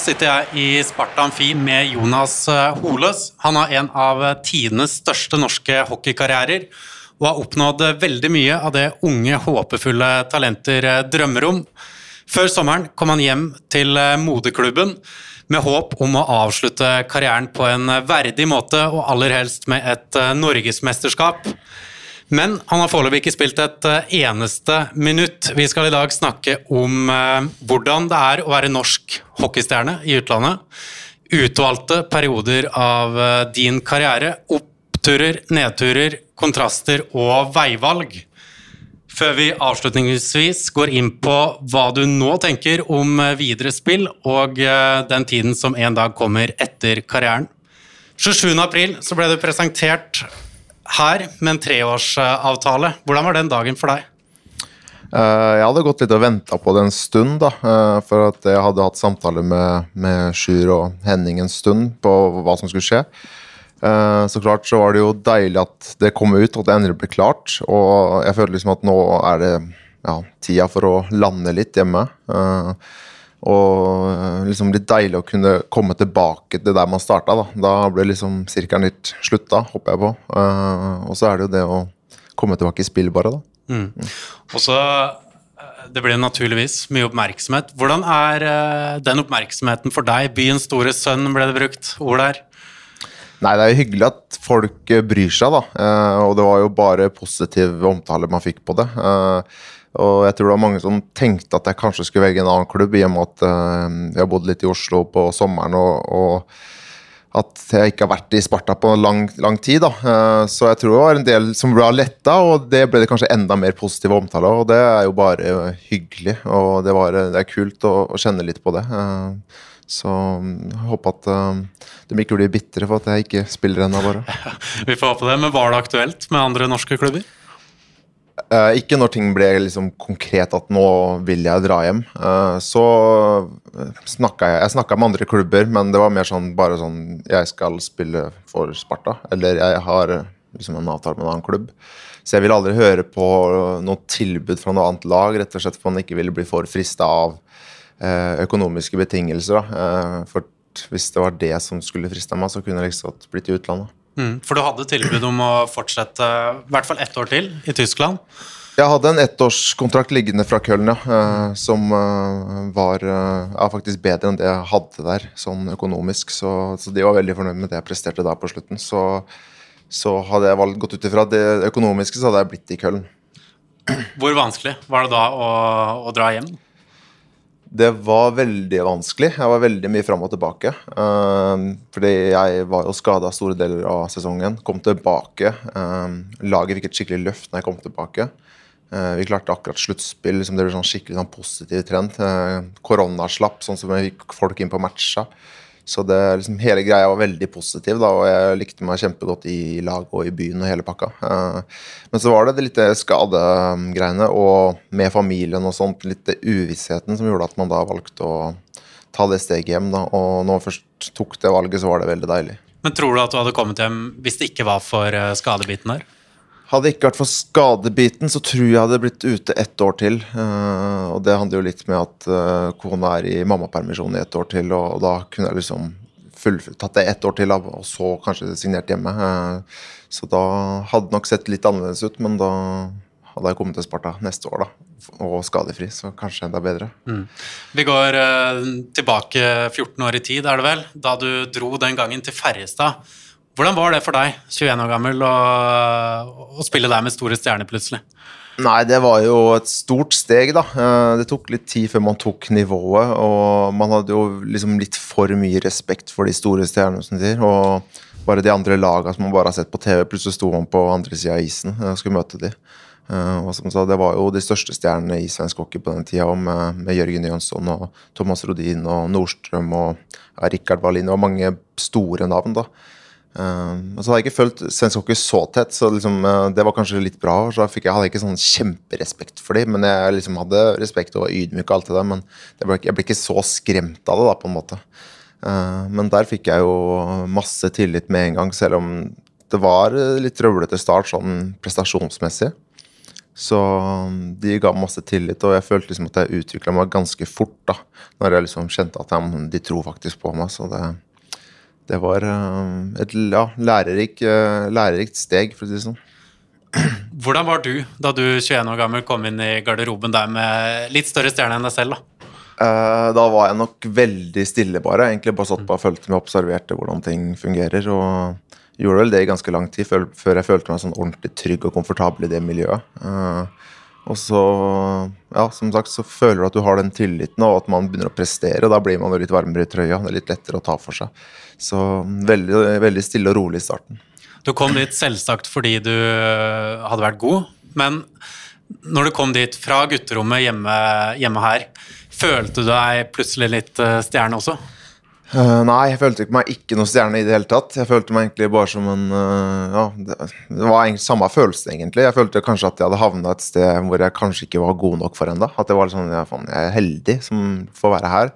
Sitter jeg i Sparta Amfi med Jonas eh, Holes. Han har en av eh, tidenes største norske hockeykarrierer og har oppnådd eh, veldig mye av det unge, håpefulle talenter drømmer om. Før sommeren kom han hjem til moderklubben med håp om å avslutte karrieren på en verdig måte, og aller helst med et norgesmesterskap. Men han har foreløpig ikke spilt et eh, eneste minutt. Vi skal i dag snakke om eh, hvordan det er å være norsk hockeystjerne i utlandet. Utvalgte perioder av eh, din karriere. Oppturer, nedturer, kontraster og veivalg. Før vi avslutningsvis går inn på hva du nå tenker om videre spill og den tiden som en dag kommer etter karrieren. 27.4 ble det presentert her med en treårsavtale. Hvordan var den dagen for deg? Uh, jeg hadde gått litt og venta på det en stund, da. Uh, for at jeg hadde hatt samtaler med, med Sjur og Henning en stund på hva som skulle skje. Uh, så klart så var det jo deilig at det kom ut, og at det endelig ble klart. Og jeg føler liksom at nå er det ja, tida for å lande litt hjemme. Og eh, liksom litt deilig å kunne komme tilbake til der man starta. Da, da ble liksom sirkelen litt slutta, håper jeg på. Uh, og så er det jo det å komme tilbake i spill, bare, da. Mm. Mm. Og så eh, det blir naturligvis mye oppmerksomhet. Hvordan er den oppmerksomheten for deg? Byens store sønn ble det brukt ord der. Nei, det er jo hyggelig at folk bryr seg, da. Og det var jo bare positiv omtale man fikk på det. Og jeg tror det var mange som tenkte at jeg kanskje skulle velge en annen klubb, i og med at uh, jeg har bodd litt i Oslo på sommeren, og, og, at jeg ikke har vært i Sparta på lang, lang tid. da. Uh, så jeg tror det var en del som ble letta, og det ble det kanskje enda mer positive omtaler. Og det er jo bare hyggelig, og det, var, det er kult å, å, kjenne litt på det. Så jeg håper at de ikke blir bitre for at jeg ikke spiller ennå, bare. Vi får håpe det, men var det aktuelt med andre norske klubber? Uh, ikke når ting ble liksom konkret at nå vil jeg dra hjem. Uh, så snakka jeg Jeg snakka med andre klubber, men det var mer sånn bare sånn Jeg skal spille for Sparta. Eller jeg har liksom en avtale med en annen klubb. Så jeg ville aldri høre på noe tilbud fra noe annet lag, rett og slett for man ikke ville bli for frista av uh, økonomiske betingelser. for hvis det var det som skulle frista meg, så kunne jeg liksom blitt i utlandet. Mm, for du hadde tilbud om å fortsette i hvert fall ett år til i Tyskland? Jeg hadde en ettårskontrakt liggende fra Köln, ja, uh, som uh, var uh, faktisk bedre enn det jeg hadde der, sånn økonomisk. Så, så, de var veldig fornøyd med det jeg presterte da på slutten. Så, så hadde jeg valgt, gått ut ifra det økonomiske, så hadde jeg blitt i Köln. Hvor vanskelig var det da å, å dra hjem? Det var veldig vanskelig. Jeg var veldig mye fram og tilbake. Uh, fordi jeg var jo skada store deler av sesongen. Kom tilbake. Uh, laget fikk et skikkelig løft når jeg kom tilbake. Uh, vi klarte akkurat sluttspill. Liksom det ble sånn skikkelig sånn positiv trend. korona slapp, sånn som vi fikk folk inn på matcha. Så det, liksom, hele greia var veldig positiv, da, og jeg likte meg kjempegodt i lag og i byen og hele pakka. Uh, men så var det det litt skadegreiene, og med familien og sånt, litt uvissheten som gjorde at man da valgte å ta det steget hjem. Da. Og når man først tok det valget, så var det veldig deilig. Men tror du at du hadde kommet hjem hvis det ikke var for eh, skadebiten der? Hadde det ikke vært for skadebiten, så tror jeg hadde blitt ute ett år til. Uh, og det handler jo litt med at uh, kona er i mammapermisjon i ett år til, og, da kunne jeg liksom tatt det ett år til, og så kanskje signert hjemme. Uh, så da hadde det nok sett litt annerledes ut, men da hadde jeg kommet til Sparta neste år, da. Og skadefri, så kanskje enda bedre. Mm. Vi går tilbake 14 år i tid, er det vel, da du dro den gangen til Ferjestad. Hvordan var det for deg, 21 år gammel, å, å spille der med store stjerner plutselig? Nei, det var jo et stort steg, da. Eh, det tok litt tid før man tok nivået. Og man hadde jo liksom litt for mye respekt for de store stjernene, som sier. Og bare de andre lagene som man bare har sett på TV, plutselig sto man på andre sida av isen og skulle møte de. Eh, og som sa, Det var jo de største stjernene i svensk hockey på den tida, med, med Jørgen Jønsson og Thomas Rodin og Nordstrøm og ja, Rikard Wallin. og mange store navn. da. Uh, og så hadde jeg ikke følt svensk hockey så tett, så liksom, uh, det var kanskje litt bra. Så jeg, jeg hadde ikke sånn kjemperespekt for dem, men jeg liksom hadde respekt og var ydmyk. og alt det der, Men det ble, jeg ble ikke så skremt av det, da, på en måte. Uh, men der fikk jeg jo masse tillit med en gang, selv om det var litt trøblete start sånn prestasjonsmessig. Så um, de ga masse tillit, og jeg følte liksom at jeg utvikla meg ganske fort. da, Når jeg liksom kjente at de, de tror faktisk på meg. Så det, det var um, et ja, lærerik, uh, lærerikt steg, for å si det sånn. Hvordan var du da du 21 år gammel kom inn i garderoben der med litt større stjerne enn deg selv? Da uh, Da var jeg nok veldig stille, bare. Egentlig bare satt på og fulgte med og observerte hvordan ting fungerer. og gjorde vel det i ganske lang tid før jeg følte meg sånn ordentlig trygg og komfortabel i det miljøet. Og så, ja, som sagt, så føler du at du har den tilliten, og at man begynner å prestere. Da blir man jo litt varmere i trøya. Det er litt lettere å ta for seg. Så veldig, veldig stille og rolig i starten. Du kom dit selvsagt fordi du eh, hadde vært god, men når du kom dit fra gutterommet hjemme, hjemme her, følte du deg plutselig litt eh, stjerne også? Uh, nei, jeg følte meg ikke noe stjerne i det hele tatt. Jeg følte meg egentlig bare som en uh, Ja, det, det, var egentlig samme følelse, egentlig. Jeg følte kanskje at jeg hadde havna et sted hvor jeg kanskje ikke var god nok for ennå. At det var sånn ja, faen, jeg er heldig som får være her.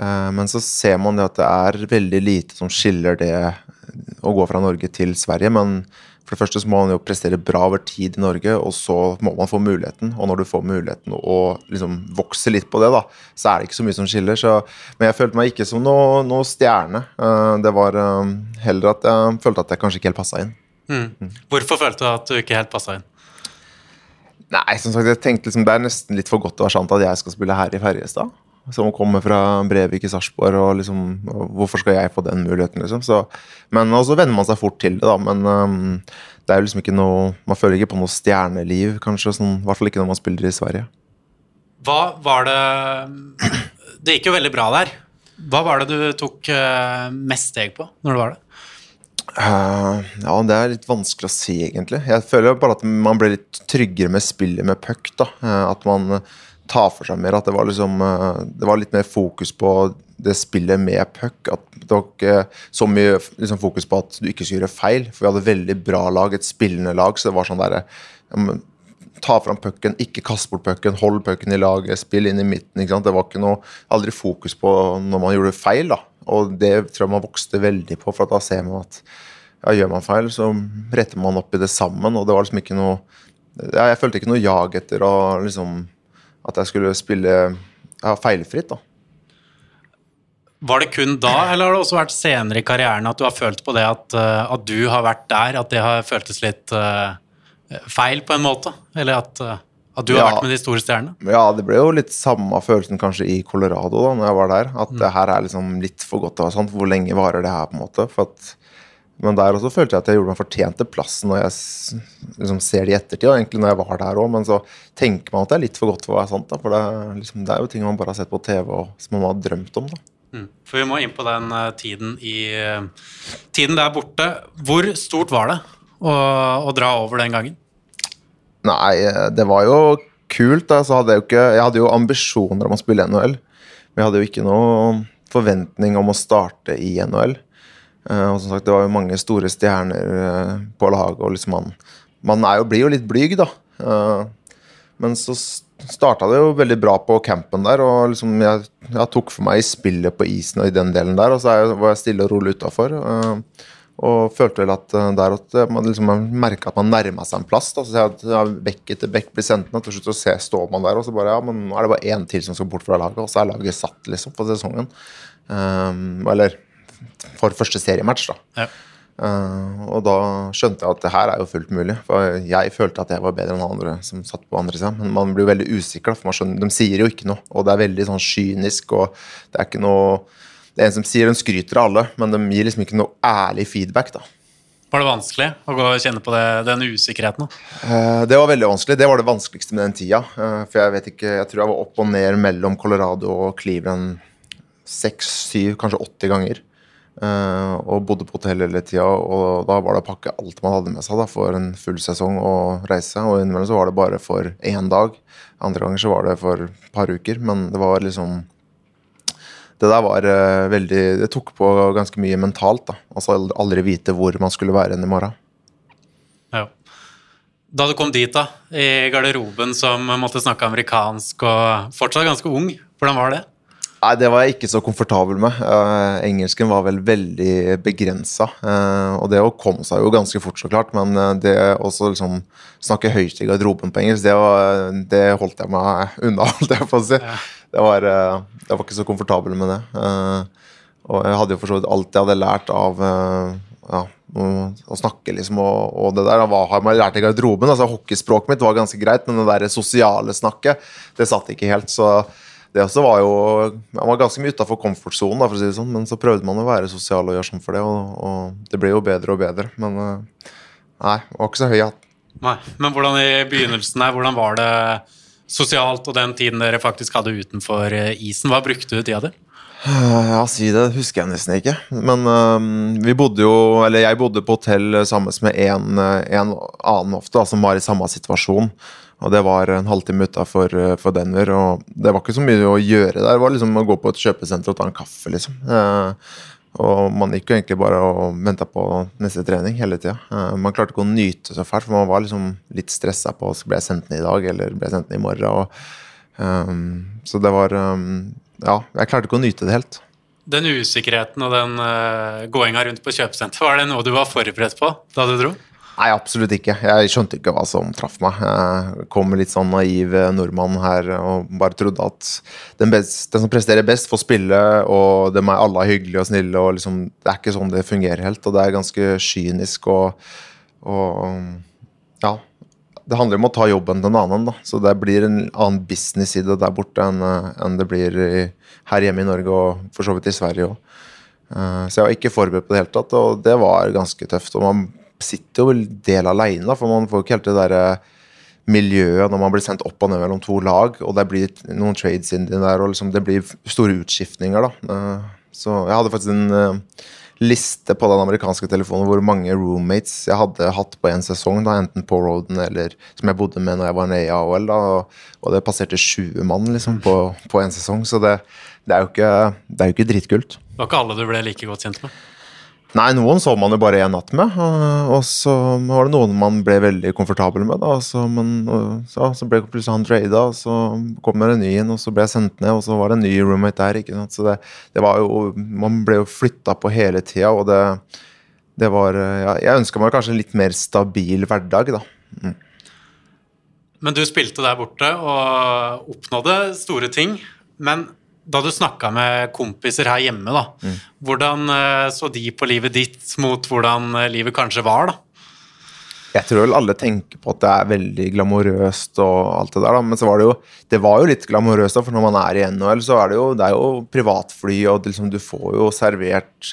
Uh, men så ser man det at det er veldig lite som skiller det å gå fra Norge til Sverige. Men for det første så må man jo prestere bra over tid i Norge, og så må man få muligheten. Og når du får muligheten og liksom vokser litt på det, da, så er det ikke så mye som skiller. Så, men jeg følte meg ikke som noe, noe stjerne. Uh, det var uh, heller at jeg følte at jeg kanskje ikke helt passa inn. Mm. Mm. Hvorfor følte du at du ikke helt passa inn? Nei, som sagt, jeg tenkte liksom, Det er nesten litt for godt å være sant at jeg skal spille her i Ferjestad som kommer fra Brevik i Sarpsborg, og liksom Hvorfor skal jeg få den muligheten, liksom? Så, men så venner man seg fort til det, da. Men um, det er jo liksom ikke noe Man føler ikke på noe stjerneliv, kanskje. Sånn, I hvert fall ikke når man spiller i Sverige. Hva var det Det gikk jo veldig bra der. Hva var det du tok uh, mest steg på når du var det? Uh, ja, det er litt vanskelig å si, egentlig. Jeg føler bare at man blir litt tryggere med spillet med puck. da. Uh, at man ta for seg mer. At det var, liksom, eh, det var litt mer fokus på det spillet med puck. At det var ikke så mye liksom, fokus på at du ikke skulle gjøre feil. For vi hadde veldig bra lag, et spillende lag. Så det var sånn derre Ta fram pucken, ikke kast bort pucken, hold pucken i laget, spill inn i midten. Det var ikke noe, aldri fokus på når man gjorde feil. da. Og det tror jeg man vokste veldig på, for da ser man at ja, gjør man feil, så retter man opp i det sammen. Og det var liksom ikke noe ja, Jeg følte ikke noe jag etter å liksom at jeg skulle spille ja, feilfritt. da. Var det kun da, eller har det også vært senere i karrieren at du har følt på det at, eh, at du har vært der, at det har føltes litt uh, feil på en måte? Eller at, uh, at du ja, har vært med de store stjernene? Ja, det ble jo litt samme følelsen kanskje i Colorado da når jeg var der. At mm. det her er liksom litt for godt til å være sant. Hvor lenge varer det her, på en måte? For at men der også følte jeg at jeg gjorde meg fortjent til plassen når jeg liksom ser det i ettertid. Og egentlig når jeg var der også, Men så tenker man at det er litt for godt for å være sant. Da, for det liksom, det er, jo ting man bare har sett på TV og som man har drømt om. da. Mm. For vi må inn på den uh, tiden i uh, Tiden der borte. Hvor stort var det å, å, dra over den gangen? Nei, eh, det var jo kult. Da. Så hadde jeg, jo ikke, jeg hadde jo ambisjoner om å spille NHL. Men jeg hadde jo ikke noe forventning om å starte i NHL. Eh, og som sagt, Det var jo mange store stjerner eh, på laget, og liksom man, man jo, blir jo litt blyg, da. Eh, men så starta det jo veldig bra på campen der, og liksom jeg, jeg tok for meg i spillet på isen og i den delen der, og så var jeg stille og rolig utafor. Og følte vel at der at man liksom merka at man nærma seg en plass. da, så jeg, ja, Bekk etter bekk blir sendt ned. Til slutt så står man der, og så bare ja, men nå er det bare én til som skal bort fra laget, og så er laget satt liksom på sesongen. Um, eller for første seriematch. da. Ja. Uh, og da skjønte jeg at det her er jo fullt mulig. For jeg følte at jeg var bedre enn andre som satt på andre sida. Men man blir jo veldig usikker, for man skjønner, de sier jo ikke noe. Og det er veldig sånn kynisk, og det er ikke noe Det er en som sier de skryter av alle, men de gir liksom ikke noe ærlig feedback, da. Var det vanskelig å gå og kjenne på det, den usikkerheten? Uh, det var veldig vanskelig. Det var det vanskeligste med den tida. Uh, for jeg vet ikke, jeg tror jeg var opp og ned mellom Colorado og Cleveland seks, syv, kanskje 80 ganger. Uh, og bodde på hotell hele tida. Og da var det å pakke alt man hadde med seg da, for en full sesong og reise. Og innimellom så var det bare for én dag. Andre ganger så var det for et par uker. Men det var liksom Det der var uh, veldig Det tok på ganske mye mentalt. da Altså aldri vite hvor man skulle være igjen i morgen. Ja. Da du kom dit, da, i garderoben som måtte snakke amerikansk og fortsatt ganske ung, hvordan var det? Nei, det var jeg ikke så komfortabel med. Uh, engelsken var vel veldig begrensa. Uh, og det kom seg jo ganske fort, så klart, men uh, det å liksom, snakke høyt i garderoben på engelsk, det, var, det, holdt jeg meg unna, holdt jeg på å si. Ja. Det var, jeg var ikke så komfortabel med det. og jeg hadde jo for så vidt alt jeg hadde lært av ja, å snakke, liksom, og, og, det der hva har man lært i garderoben? altså Hockeyspråket mitt var ganske greit, men det der sosiale snakket, det satt ikke helt. så det også var jo Man var ganske mye utafor komfortsonen, for å si det sånn, men så prøvde man å være sosial og gjøre sånn for det, og, og det ble jo bedre og bedre. Men eh, nei, det var ikke så høy hatt. Nei, Men hvordan i begynnelsen her, hvordan var det sosialt og den tiden dere faktisk hadde utenfor eh, isen? Hva brukte du tida di? Ja, si det husker jeg nesten ikke. Men um, vi bodde jo Eller jeg bodde på hotell sammen med en, en annen ofte, da, som var i samme situasjon. Og det var en halvtime utafor eh, for Denver. Og det var ikke så mye å gjøre der. Det var liksom å gå på et kjøpesenter og ta en kaffe, liksom. Eh, og man gikk jo egentlig bare og venta på neste trening hele tida. Eh, man klarte ikke å nyte så fælt, for man var liksom litt stressa på ble jeg sendt ned i dag eller ble sendt ned i morgen. Og, um, så det var um, Ja, jeg klarte ikke å nyte det helt. Den usikkerheten og den uh, gåinga rundt på kjøpesenter, var det noe du var forberedt på da du dro? Nei, absolutt ikke. Jeg skjønte ikke hva som traff meg. Jeg kom litt sånn naiv nordmann her og bare trodde at den, best, den som presterer best, får spille, og dem er alle hyggelige og snille. og liksom, Det er ikke sånn det fungerer helt, og det er ganske kynisk og, og Ja. Det handler om å ta jobben til en annen, da. så det blir en annen business i det der borte enn, enn det blir i, her hjemme i Norge og for så vidt i Sverige òg. Eh, så jeg var ikke forberedt på det hele tatt, og det var ganske tøft. og man sitter jo vel del aleine, for man får jo ikke helt det derre miljøet når man blir sendt opp og ned mellom to lag, og det blir noen trades inn der, og liksom det blir store utskiftninger, da. Eh, så jeg hadde faktisk en eh, liste på den amerikanske telefonen hvor mange roommates jeg hadde hatt på en sesong, da, enten på roaden eller som jeg bodde med når jeg var nede i AOL. Da, og det passerte 20 mann liksom, på, én en sesong, så det, det, er ikke, det er jo ikke dritkult. Det var ikke alle du ble like godt kjent med? Nei, noen så man jo bare én natt med. Og så var det noen man ble veldig komfortabel med. da, så, men, så, så ble plutselig han trada, og så kom det en ny inn, og så ble jeg sendt ned, og så var det en ny roommate der. ikke sant, så det, det var jo, Man ble jo flytta på hele tida, og det, det var ja, Jeg ønska meg kanskje en litt mer stabil hverdag, da. Mm. Men du spilte der borte og oppnådde store ting. Men da du snakka med kompiser her hjemme, da, mm. hvordan eh, så de på livet ditt mot hvordan eh, livet kanskje var, da? Jeg tror vel alle tenker på at det er veldig glamorøst og alt det der, da. Men så var det jo Det var jo litt glamorøst, da, for når man er i NHL, så er det jo, det er jo privatfly, og liksom, du får jo servert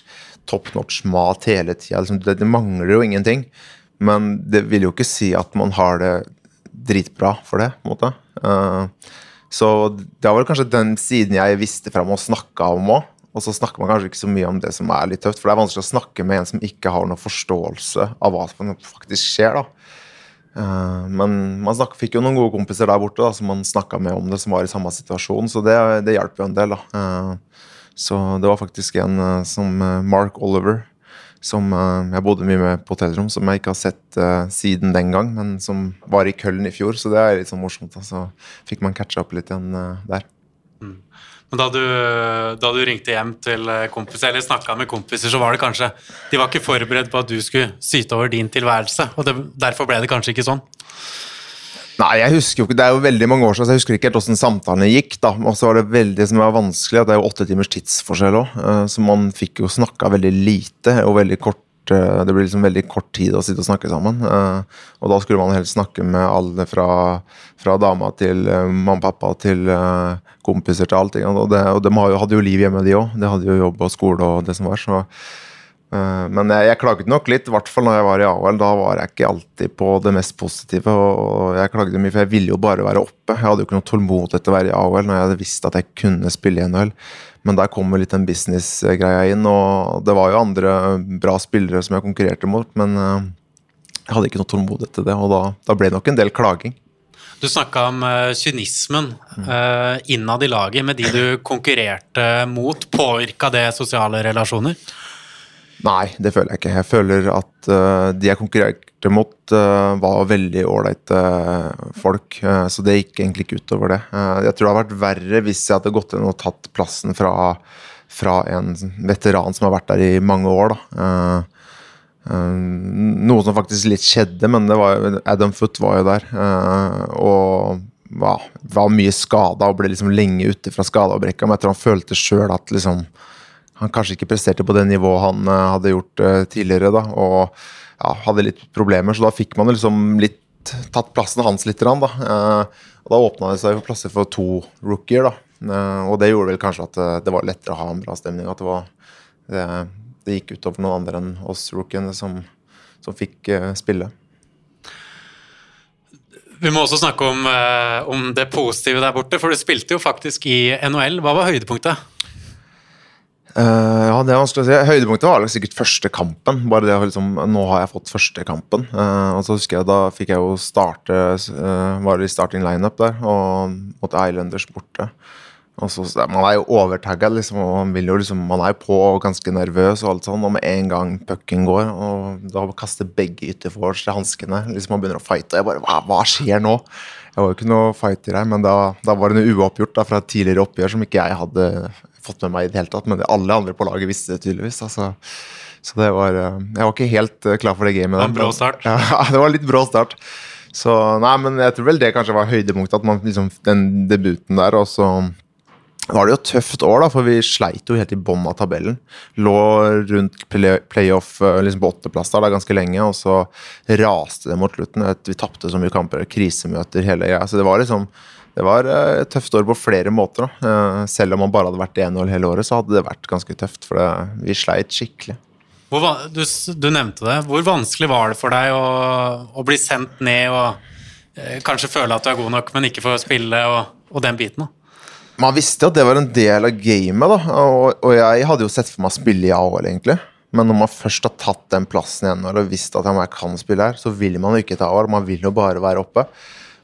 top notch mat hele tida. Liksom, det, det, mangler jo ingenting. Men det vil jo ikke si at man har det dritbra for det, på en måte. Uh, så det var kanskje den siden jeg visste fram og snakka om òg. Og så snakker man kanskje ikke så mye om det som er litt tøft, for det er vanskelig å snakke med en som ikke har noen forståelse av hva som faktisk skjer. da. Uh, men man snak, fikk jo noen gode kompiser der borte da, som man snakka med om det, som var i samme situasjon, så det, det hjalp jo en del. da. Uh, så det var faktisk en uh, som Mark Oliver, som uh, jeg bodde mye med på hotellrom, som jeg ikke har sett uh, siden den gang, men som var i Køllen i fjor, så det er litt sånn morsomt. Så fikk man catcha opp litt igjen uh, der. Mm. Men da du, da du, ringte hjem til kompiser, eller snakka med kompiser, så var det kanskje De var ikke forberedt på at du skulle syte over din tilværelse, og det, derfor ble det kanskje ikke sånn? Nei, jeg husker jo ikke, Det er jo veldig mange år siden, så jeg husker ikke helt hvordan samtalene gikk. da, Og så var det veldig som var vanskelig, at det er jo åtte timers tidsforskjell òg. Eh, så man fikk jo snakka veldig lite og veldig kort. Eh, det blir liksom veldig kort tid å sitte og snakke sammen. Eh, og da skulle man helst snakke med alle fra, fra dama til mamma og pappa til kompiser til allting. Og, det, og de hadde jo liv hjemme, de òg. De hadde jo jobb og skole og det som var. så men jeg, jeg, klaget nok litt, i hvert fall når jeg var i AHL. Da var jeg ikke alltid på det mest positive. og Jeg klagde mye, for jeg ville jo bare være oppe. Jeg hadde jo ikke noe tålmodighet til å være i AHL når jeg hadde visst at jeg kunne spille i NHL. Men der kommer litt den business-greia inn. og Det var jo andre bra spillere som jeg konkurrerte mot, men eh, jeg hadde ikke noe tålmodighet til det. Og da, da ble det nok en del klaging. Du snakka om kynismen uh, innad i laget med de du konkurrerte mot. Påvirka det sosiale relasjoner? Nei, det føler jeg ikke. Jeg føler at uh, de jeg konkurrerte mot, uh, var veldig ålreite folk. Uh, så det gikk egentlig ikke utover det. jeg tror det hadde vært verre hvis jeg hadde gått inn og tatt plassen fra, fra en veteran som har vært der i mange år. da. noe som faktisk litt skjedde, men var, Adam Foot var jo der. og var, var mye skada og ble liksom lenge ute fra skadeavbrekka, Men jeg tror han følte sjøl at liksom han kanskje ikke presterte på det nivået han uh, hadde gjort uh, tidligere. da, Og ja, hadde litt problemer, så da fikk man liksom litt tatt plassen hans litt. Da, uh, og da åpna det seg for plasser for to rookier. da, Og det gjorde vel kanskje at det var lettere å ha en bra stemning. At det, var, det, det gikk utover noen andre enn oss rookiene som, som fikk spille. Vi må også snakke om, om, det positive der borte, for du spilte jo faktisk i NHL. Hva var høydepunktet? Uh, ja, det er vanskelig å si. Høydepunktet var sikkert første kampen. Bare det liksom, Nå har jeg fått første kampen. Uh, og så husker jeg Da fikk jeg jo starte uh, Var i starting lineup der, og mot Islanders borte. Og så, Man er jo overtagga, liksom, og man, vil jo liksom, man er på og ganske nervøs, og alt sånn, og med en gang pucken går, og da kaster begge ytterforwards hanskene. Liksom, man begynner å fighte, og jeg bare hva, hva skjer nå? Jeg var jo ikke noe fighter her, men da, da var det noe uoppgjort da, fra et tidligere oppgjør som ikke jeg hadde fått med meg i det hele tatt, men alle andre på laget visste det tydeligvis. Altså. Så det var eh, Jeg var ikke helt eh, klar for det gamet. En brå start? Ja, det var litt brå start. Så nei, men jeg tror vel det kanskje var høydepunktet, at man liksom Den debuten der, og så var det jo et tøft år, da, for vi sleit jo helt i bånn av tabellen. Lå rundt playoff eh, liksom på åtteplass der ganske lenge, og så raste det mot slutten. Vi tapte så mye kamper, krisemøter, hele greia. Så det var liksom det var eh, et tøft år på flere måter. Da. Eh, selv om man bare hadde vært 1-0 hele året, så hadde det vært ganske tøft. For det, vi sleit skikkelig. Hvor, du, du, nevnte det. Hvor vanskelig var det for deg å, å bli sendt ned og eh, kanskje føle at du er god nok, men ikke få spille, og, og den biten? da? Man visste at det var en del av gamet, da. Og, og jeg hadde jo sett for meg å spille i AHL, egentlig. Men når man først har tatt den plassen igjen og visst at jeg kan spille her, så vil man jo ikke ta AHL, man vil jo bare være oppe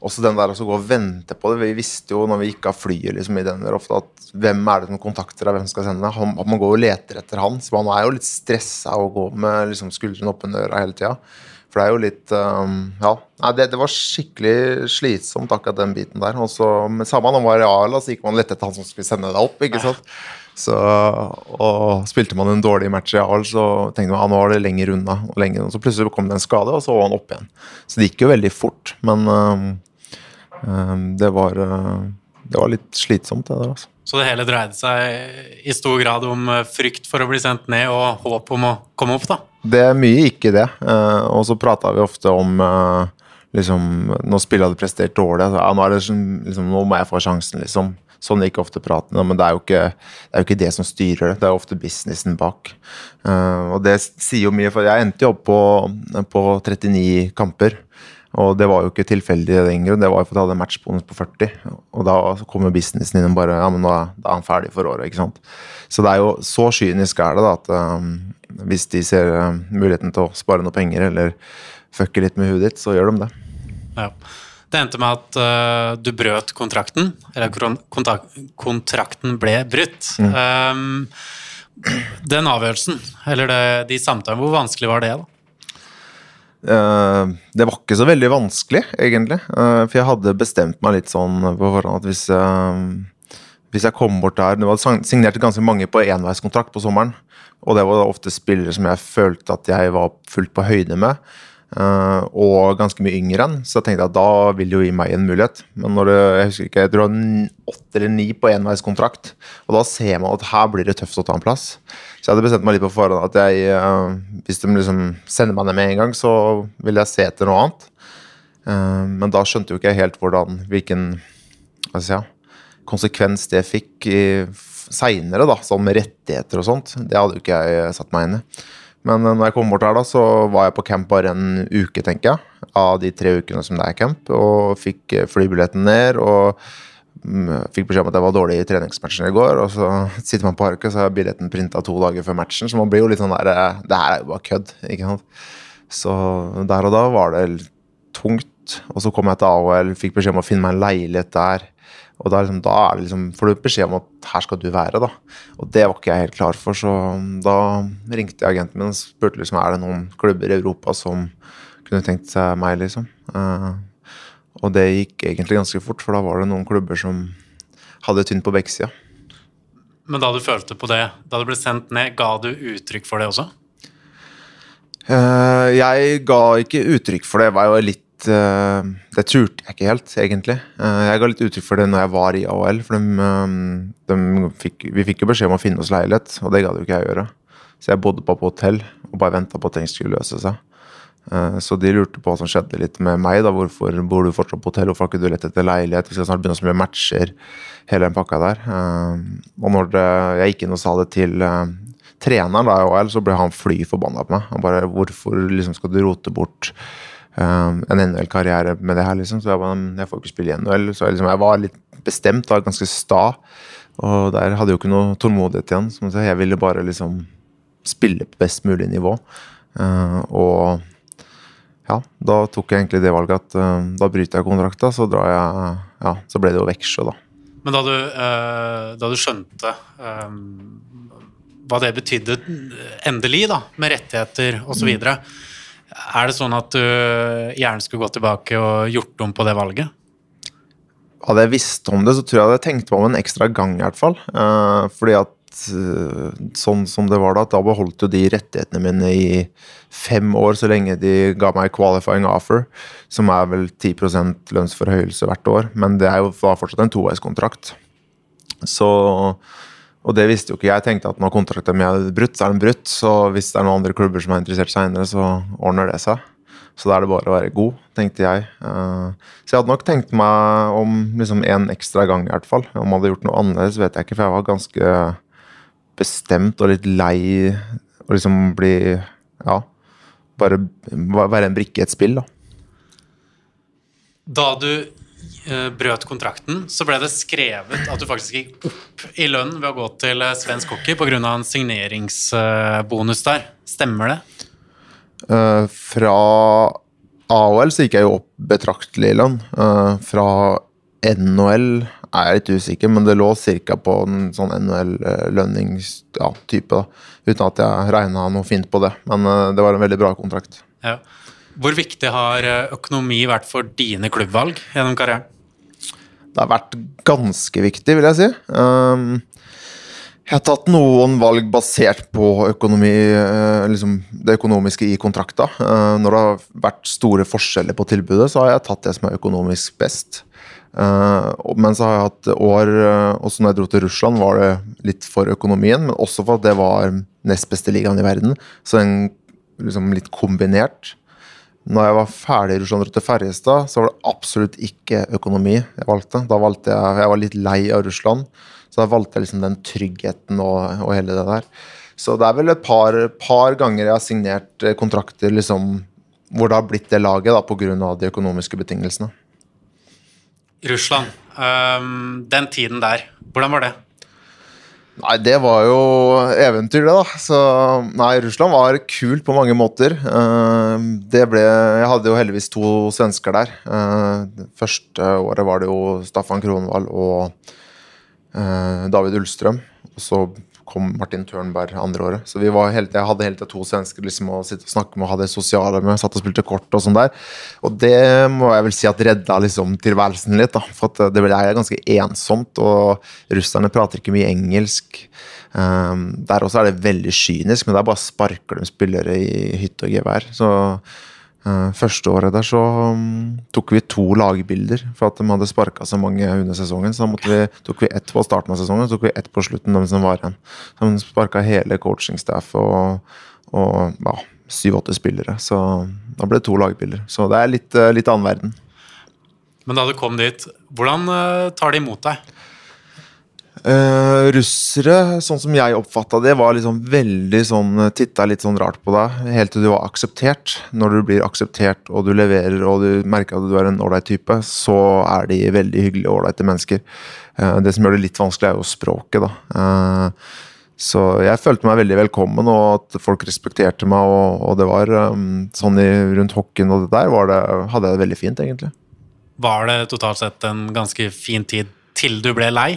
også den der å gå og vente på det. Vi visste jo når vi gikk av flyet liksom, i den der ofte at hvem er det som kontakter deg, hvem skal sende deg? At man går og leter etter han. Så man er jo litt stressa og går med liksom, skuldrene oppe under øra hele tida. For det er jo litt um, Ja. Nei, det, det, var skikkelig slitsomt, akkurat den biten der. Og så, men samme man var i Arla, så gikk man lett etter han som skulle sende deg opp. ikke sant? Så, og Spilte man en dårlig match i Arl, så tenkte man at nå var det lenger unna. og lenger, Så plutselig kom det en skade, og så var han opp igjen. Så det gikk jo veldig fort. Men um, det var, eh, det var litt slitsomt, det der. altså. Så det hele dreide seg i stor grad om eh, frykt for å bli sendt ned og håp om å komme opp, da? Det er mye ikke det. Eh, og så prata vi ofte om liksom, Når spillet hadde prestert dårlig. så, ja, nå, det, sånn, liksom, nå, må jeg få sjansen, liksom. Sånn gikk ofte praten. Men det er, det er, jo ikke, det som styrer det. Det er ofte businessen bak. og det sier jo mye, for jeg endte jo opp på, på 39 kamper. Og det var jo ikke tilfeldig lenger, det var jo for at jeg hadde matchbonus på 40. Og da kommer businessen inn og bare Ja, men da, da, er han ferdig for året, ikke sant. Så det er jo så kynisk er det da at um, hvis de ser um, muligheten til å spare noe penger eller fucke litt med huet ditt, så gjør de det. Ja. Det endte med at uh, du brøt kontrakten, eller kontrakten ble brutt. Mm. Um, den avgjørelsen, eller det, de samtalene, hvor vanskelig var det? da? Uh, det var ikke så veldig vanskelig, egentlig. Uh, for jeg hadde bestemt meg litt sånn på forhånd at hvis, hvis jeg kom bort der Det var signert ganske mange på enveiskontrakt på sommeren. Og det var ofte spillere som jeg følte at jeg var fullt på høyde med. Uh, og ganske mye yngre enn, så jeg tenkte at da vil det jo gi meg en mulighet. Men når det, jeg husker ikke, jeg tror var åtte eller ni på enveiskontrakt, og da ser man at her blir det tøft å ta en plass. Så jeg hadde bestemt meg litt på forhånd at jeg, uh, hvis de liksom sender meg ned med en gang, så vil jeg se etter noe annet. Uh, men da skjønte jo ikke jeg helt hvordan, hvilken jeg si, konsekvens det fikk seinere, sånn med rettigheter og sånt. Det hadde jo ikke jeg satt meg inn i. Men når jeg kom bort her, da, så var jeg på camp bare en uke, tenker jeg. Av de tre ukene som det er camp. Og fikk eh, flybilletten ned. Og mm, fikk beskjed om at jeg var dårlig i treningsmatchen i går. Og så sitter man på arket, så har billetten printa to dager før matchen. Så man blir jo litt sånn der eh, Det her er jo bare kødd, ikke sant. Så der og da var det tungt. Og så kom jeg til AHL, fikk beskjed om å finne meg en leilighet der. Og da, liksom, da er liksom, får du beskjed om at her skal du være, da. Og det var ikke jeg helt klar for, så da ringte jeg agenten min og spurte liksom, er det noen klubber i Europa som kunne tenkt seg meg, liksom. Uh, og det gikk egentlig ganske fort, for da var det noen klubber som hadde tynt på bekksida. Men da du følte på det, da du ble sendt ned, ga du uttrykk for det også? Uh, jeg ga ikke uttrykk for det. Jeg var jo litt uh, Det turte jeg ikke helt, egentlig. Uh, jeg ga litt uttrykk for det når jeg var i AHL. For de, de fikk, vi fikk jo beskjed om å finne oss leilighet, og det gadd jo ikke jeg gjøre. Så jeg bodde bare på hotell og bare venta på at ting skulle løse seg. Så de lurte på hva som skjedde litt med meg. da, Hvorfor bor du fortsatt på hotell? Hvorfor har ikke du lett etter leilighet? Vi skal snart begynne å spille matcher. Hele den pakka der. Og når jeg gikk inn og sa det til treneren da så ble han fly forbanna på meg. Han bare 'Hvorfor liksom skal du rote bort um, en NHL-karriere med det her?' liksom. Så jeg bare 'Jeg får ikke spille i NHL'. Så jeg, liksom, jeg var litt bestemt, var ganske sta. Og der hadde jeg jo ikke noe tålmodighet igjen. Så jeg ville bare liksom spille på best mulig nivå. Uh, og ja, da tok jeg egentlig det valget at uh, da bryter jeg kontrakta, så drar jeg Ja, så ble det jo Veksjø, da. Men da du, uh, da du skjønte um hva det betydde endelig, da, med rettigheter osv. Mm. Er det sånn at du gjerne skulle gått tilbake og gjort om på det valget? Hadde jeg visst om det, så tror jeg hadde tenkt meg om en ekstra gang, i hvert fall. Uh, fordi at uh, sånn som det var da, da beholdt jo de rettighetene mine i fem år, så lenge de ga meg qualifying offer, som er vel 10% lønnsforhøyelse hvert år. Men det er jo fortsatt en toveiskontrakt. Så og det visste jo ikke jeg. tenkte at når kontrakten min er brutt, så er den brutt. Så hvis det er noen andre klubber som er interessert seinere, så ordner det seg. Så da er det bare å være god, tenkte jeg. Eh, så jeg hadde nok tenkt meg om liksom en ekstra gang, i hvert fall. Om jeg hadde gjort noe annerledes, vet jeg ikke, for jeg var ganske bestemt og litt lei å liksom bli Ja, bare være en brikke i et spill, da. Da du brøt kontrakten, så ble det skrevet at du faktisk gikk opp i lønn ved å gå til eh, svensk hockey pga. en signeringsbonus der. Stemmer det? Uh, fra AHL så gikk jeg jo opp betraktelig i lønn. Uh, fra NHL er jeg litt usikker, men det lå ca. på en sånn NHL-lønningstype. Ja, uten at jeg regna noe fint på det. Men uh, det var en veldig bra kontrakt. Ja. Hvor viktig har økonomi vært for dine klubbvalg gjennom karrieren? det har vært ganske viktig, vil jeg si. Um, jeg har tatt noen valg basert på økonomi, uh, liksom det økonomiske i kontrakta. Uh, når det har vært store forskjeller på tilbudet, så har jeg tatt det som er økonomisk best. Men så har jeg hatt år Også når jeg dro til Russland, var det litt for økonomien, men også for at det var nest beste ligaen i verden. Så en, liksom litt kombinert. Når jeg var ferdig Russland til Ferjestad, så var det absolutt ikke økonomi jeg valgte. Da valgte jeg, jeg var litt lei av Russland, så da valgte jeg liksom den tryggheten og, og hele det der. Så det er vel et par, par ganger jeg har signert eh, kontrakter liksom, hvor det har blitt det laget da, pga. de økonomiske betingelsene. Russland, um, den tiden der, hvordan var det? Nei, det var jo eventyr, det, da. Så nei, Russland var kult på mange måter. Uh, det ble Jeg hadde jo heldigvis to svensker der. Uh, det første året var det jo Staffan Kronvall og uh, David Ullstrøm. Og så kom Martin Tørnberg andre året. Så vi var helt, jeg hadde hele tida to svensker liksom, å sitte og snakke med og ha det sosiale med. Satt og spilte kort og sånn der. Og det må jeg vel si at redda liksom, tilværelsen litt. da, For det ble ganske ensomt, og russerne prater ikke mye engelsk. Um, der også er det veldig kynisk, men der bare sparker de spillere i hytte og gevær. Så første året der så um, tok vi to lagbilder for at de hadde sparka så mange under sesongen. Så da vi, tok vi ett på starten av sesongen og tok vi ett på slutten. De som var igjen. Så de sparka hele coachingstaffet og, og ja, syv-åtte spillere. Så da ble det to lagbilder. Så det er litt, uh, litt annen verden. Men da du kom dit, hvordan uh, tar de imot deg? Uh, russere, sånn som jeg oppfatta det, var liksom veldig sånn Titta litt sånn rart på deg helt til du var akseptert. Når du blir akseptert og du leverer og du merker at du er en ålreit type, så er de veldig hyggelige og ålreite mennesker. Uh, det som gjør det litt vanskelig, er jo språket, da. Uh, så jeg følte meg veldig velkommen, og at folk respekterte meg. Og, og det var um, sånn i, rundt hockeyen og det der, det, hadde jeg det veldig fint, egentlig. Var det totalt sett en ganske fin tid til du ble lei?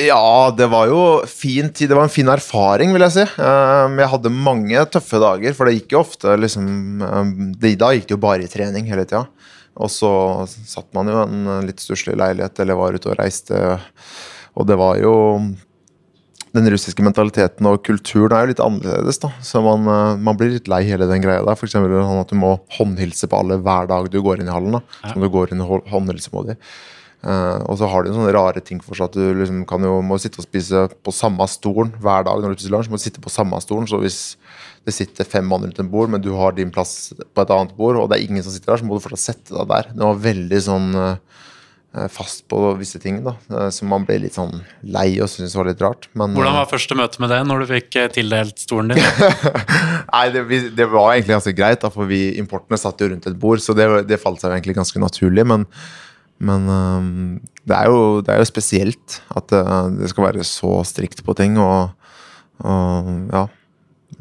Ja, det var jo fin tid. Det var en fin erfaring, vil jeg si. Um, jeg hadde mange tøffe dager, for det gikk jo ofte liksom um, Da gikk det jo bare i trening hele tida. Og så satt man jo i en litt stusslig leilighet eller var ute og reiste. Og det var jo Den russiske mentaliteten og kulturen er jo litt annerledes, da. Så man, uh, man blir litt lei hele den greia der. F.eks. sånn at du må håndhilse på alle hver dag du går inn i hallen. da. Som du går inn og håndhilse på dem. Uh, og så har de sånne rare ting for seg at du liksom kan jo, må sitte og spise på samme stolen hver dag. når du spiser lunsj, må du sitte på samme stolen, så hvis det sitter fem mann rundt en bord, men du har din plass på et annet bord, og det er ingen som sitter der, så må du fortsatt sette deg der. Det var veldig sånn uh, fast på visse ting, da, uh, så man ble litt sånn lei og syntes var litt rart. Men, Hvordan var første møte med det, når du fikk tildelt stolen din? Nei, det, det, var egentlig ganske greit, da, for vi importene satt jo rundt et bord, så det, det falt seg egentlig ganske naturlig. men men um, det, er jo, det, er jo, spesielt at uh, det skal være så strikt på ting. Og, og ja.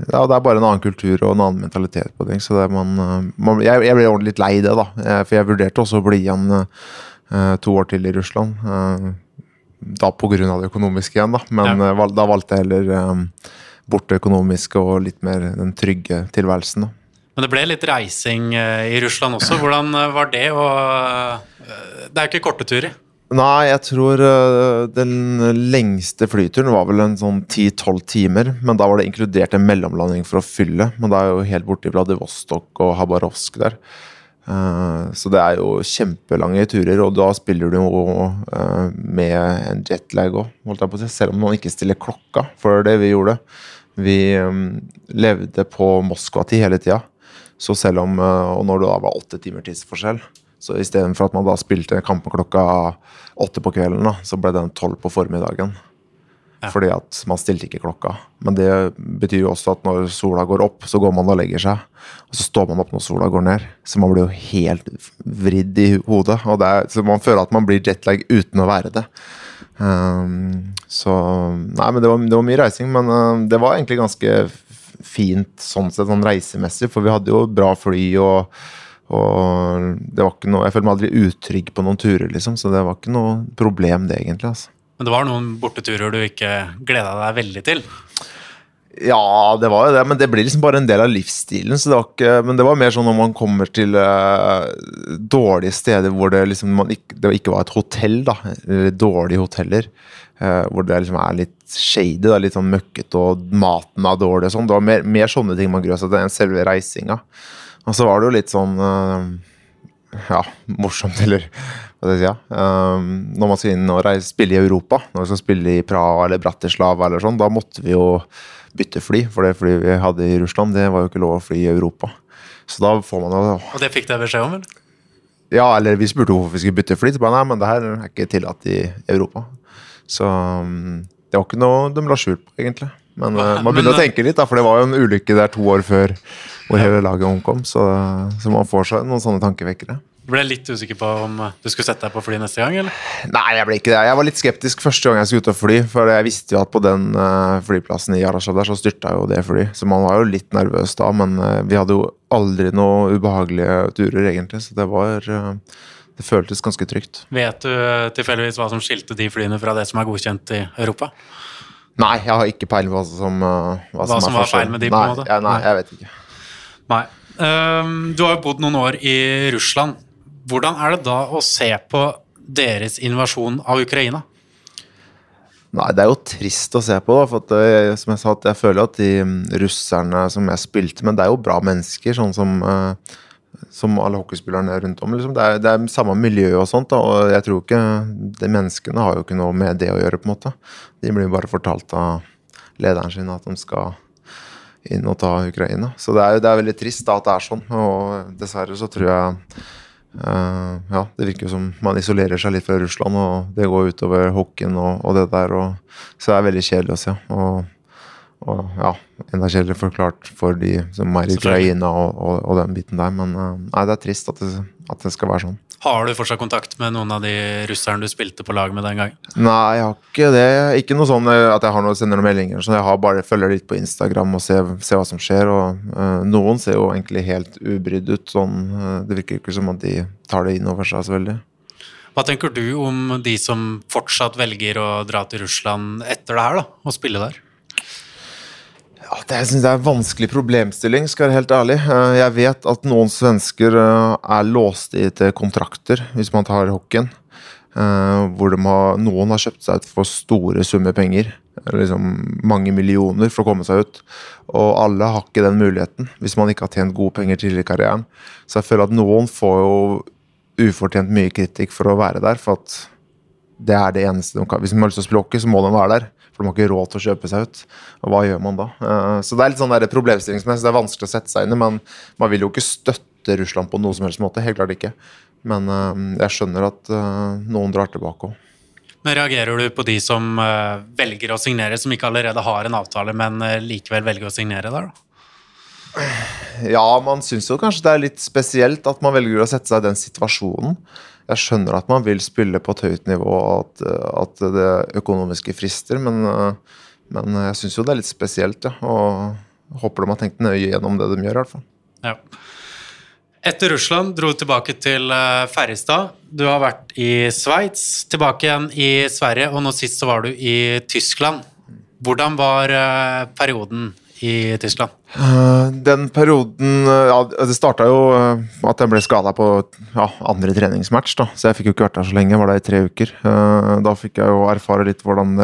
ja. Det er bare en annen kultur og en annen mentalitet på ting. Så det man, uh, man, jeg, jeg, ble ordentlig litt lei det, da. Jeg, for jeg vurderte også å bli igjen to år til i Russland. da pga. det økonomiske igjen, da. Men ja. da valgte jeg heller bort det økonomiske og litt mer den trygge tilværelsen. da. Men det ble litt reising i Russland også. Hvordan var det? Og det er jo ikke korte turer? Nei, jeg tror den lengste flyturen var vel en sånn 10-12 timer. Men da var det inkludert en mellomlanding for å fylle. Men det er jo helt borti Vladivostok og Habarovsk der. Så det er jo kjempelange turer, og da spiller du jo med en jetlag òg, holdt jeg på å si. Selv om man ikke stiller klokka, for det vi gjorde. Vi levde på Moskva-tid hele tida. Så selv om Og når det da var åtte timer tidsforskjell, så istedenfor at man da spilte kampen klokka åtte på kvelden, da, så ble den tolv på formiddagen. Ja. Fordi at man stilte ikke klokka. Men det betyr jo også at når sola går opp, så går man og legger seg. Og så står man opp når sola går ned. Så man blir jo helt vridd i hodet. Og er, så man føler at man blir jetlag uten å være det. Um, så Nei, men det var, det var mye reising. Men uh, det var egentlig ganske fint sånn sett, sånn reisemessig, for vi hadde jo bra fly og og det var ikke noe, Jeg følte meg aldri utrygg på noen turer, liksom, så det var ikke noe problem, det egentlig. altså. Men det var noen borteturer du ikke gleda deg veldig til? Ja, det var jo det, men det blir liksom bare en del av livsstilen. så det var ikke, Men det var mer sånn når man kommer til uh, dårlige steder hvor det liksom ikke, det ikke var et hotell, da, eller dårlige hoteller, uh, hvor det liksom er litt shady, da, litt sånn møkkete, og maten er dårlig og sånn. Det var mer, mer sånne ting man grua seg til enn selve reisinga. Og så var det jo litt sånn uh, ja, morsomt, eller hva skal jeg si. Ja. Um, når man skal inn og reise, spille i Europa, når vi skal spille i Praha eller Bratislava, eller sånn, da måtte vi jo bytte fly. For det flyet vi hadde i Russland, det var jo ikke lov å fly i Europa. Så da får man jo Og det fikk dere beskjed om, eller? Ja, eller vi spurte hvorfor vi skulle bytte fly. Så bare nei, men det her er ikke tillatt i Europa. Så um, det var ikke noe de la skjul på, egentlig. Men uh, man begynner men, å tenke litt, da, for det var jo en ulykke der to år før hvor hele laget omkom. Så, så, man får seg noen sånne tankevekkere. Du ble litt usikker på om du skulle sette deg på fly neste gang? eller? Nei, jeg ble ikke det. Jeg var litt skeptisk første gang jeg skulle ut og fly. For jeg visste jo at på den uh, flyplassen i Yarashad der så styrta jo det fly. Så man var jo litt nervøs da, men vi hadde jo aldri noe ubehagelige turer, egentlig. Så det var Det føltes ganske trygt. Vet du tilfeldigvis hva som skilte de flyene fra det som er godkjent i Europa? Nei, jeg har ikke peiling på hva som, hva, hva som, som var feil med de, på en måte? Ja, nei, jeg vet ikke. Nei. Um, du har jo bodd noen år i Russland. Hvordan er det da å se på deres invasjon av Ukraina? Nei, Det er jo trist å se på. da, for det, som Jeg sa, jeg føler at de mm, russerne som jeg spilte med, det er jo bra mennesker. sånn som, uh, som alle hockeyspillerne rundt om. Liksom. Det, er, det er samme miljø og sånt. Da, og jeg tror ikke, de Menneskene har jo ikke noe med det å gjøre. på en måte. De blir bare fortalt av lederen sin at de skal inn og ta Ukraina. Så det er, det er veldig trist da, at det er sånn. Og dessverre så tror jeg uh, Ja, det virker som man isolerer seg litt fra Russland, og det går utover hockeyen og, og, det der. Og, så det er veldig kjedelig å se. Og, og ja, enda kjedeligere forklart for de som er i Ukraina og, og, og, den biten der. Men uh, nei, det er trist at det, at det skal være sånn. Har du fortsatt kontakt med noen av de russerne du spilte på lag med den gangen? Nei, jeg har ikke det. Ikke noe sånn eh, at jeg har noe, sender noen meldinger. Så jeg har bare følger litt på Instagram og ser, ser hva som skjer. Og, uh, noen ser jo egentlig helt ubrydd ut. Sånn, uh, det virker ikke som at de tar det inn over seg så veldig. Hva tenker du om de som fortsatt velger å dra til Russland etter det her, da, og spille der? Ja, det jeg synes jeg er en vanskelig problemstilling, skal jeg være helt ærlig. Eh, jeg vet at noen svensker eh, er låst i til kontrakter, hvis man tar hockeyen. Uh, hvor har, noen har kjøpt seg ut for store summer penger. Liksom mange millioner for å komme seg ut. Og alle har ikke den muligheten hvis man ikke har tjent gode penger tidligere i karrieren. Så jeg føler at noen får jo ufortjent mye kritikk for å være der. For at det er det eneste de kan. Hvis de har lyst til å spille hockey, så må de være der. For de har ikke råd til å kjøpe seg ut. Og hva gjør man da? Uh, så det er litt sånn problemstillingsmessig. Det er vanskelig å sette seg inn i, men man vil jo ikke støtte Russland på noe som helst måte. Helt klart ikke. Men uh, jeg skjønner at uh, noen drar tilbake òg. Men Reagerer du på de som velger å signere, som ikke allerede har en avtale, men likevel velger å signere der, da? Ja, man syns jo kanskje det er litt spesielt at man velger å sette seg i den situasjonen. Jeg skjønner at man vil spille på et høyt nivå, og at, at det økonomiske frister, men, men jeg syns jo det er litt spesielt, ja. Og håper de har tenkt nøye gjennom det de gjør, i hvert fall. Ja. Etter Russland dro du tilbake til eh, Ferrestad. Du har vært i Sveits, tilbake igjen i Sverige, og nå sist så var du i Tyskland. Hvordan var eh, perioden i Tyskland? Eh, den perioden ja, Det starta jo at jeg ble skada på ja, andre treningsmatch, da. så jeg fikk jo ikke vært der så lenge. Jeg var der i tre uker. Da fikk jeg jo erfare litt hvordan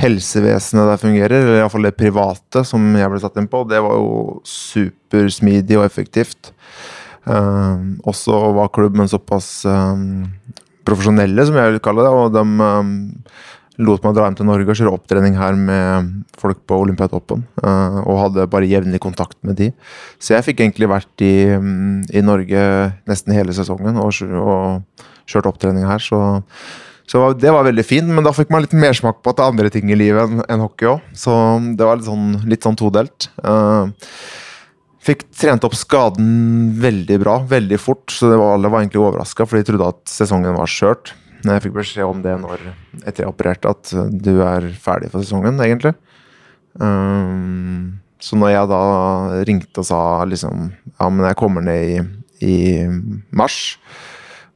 helsevesenet der fungerer, eller iallfall det private som jeg ble satt inn på. Det var jo supersmidig og effektivt. Også var klubben såpass profesjonelle, som jeg vil kalle det. Og de lot meg dra hjem til Norge og kjøre opptrening her med folk på Olympiatoppen. Uh, og hadde bare jevnlig kontakt med de. Så jeg fikk egentlig vært i, i Norge nesten hele sesongen og, og kjørt opptrening her. Så, så, det var veldig fint, men da fikk man litt mersmak på at det er andre ting i livet enn en hockey òg. Så det var litt sånn, litt sånn todelt. Uh, Fikk trent opp skaden veldig bra, veldig fort, så var, alle var egentlig overraska, for de trodde at sesongen var skjørt. Jeg fikk beskjed om det når, etter jeg opererte, at du er ferdig for sesongen, egentlig. Um, så når jeg da ringte og sa liksom Ja, men jeg kommer ned i, i mars,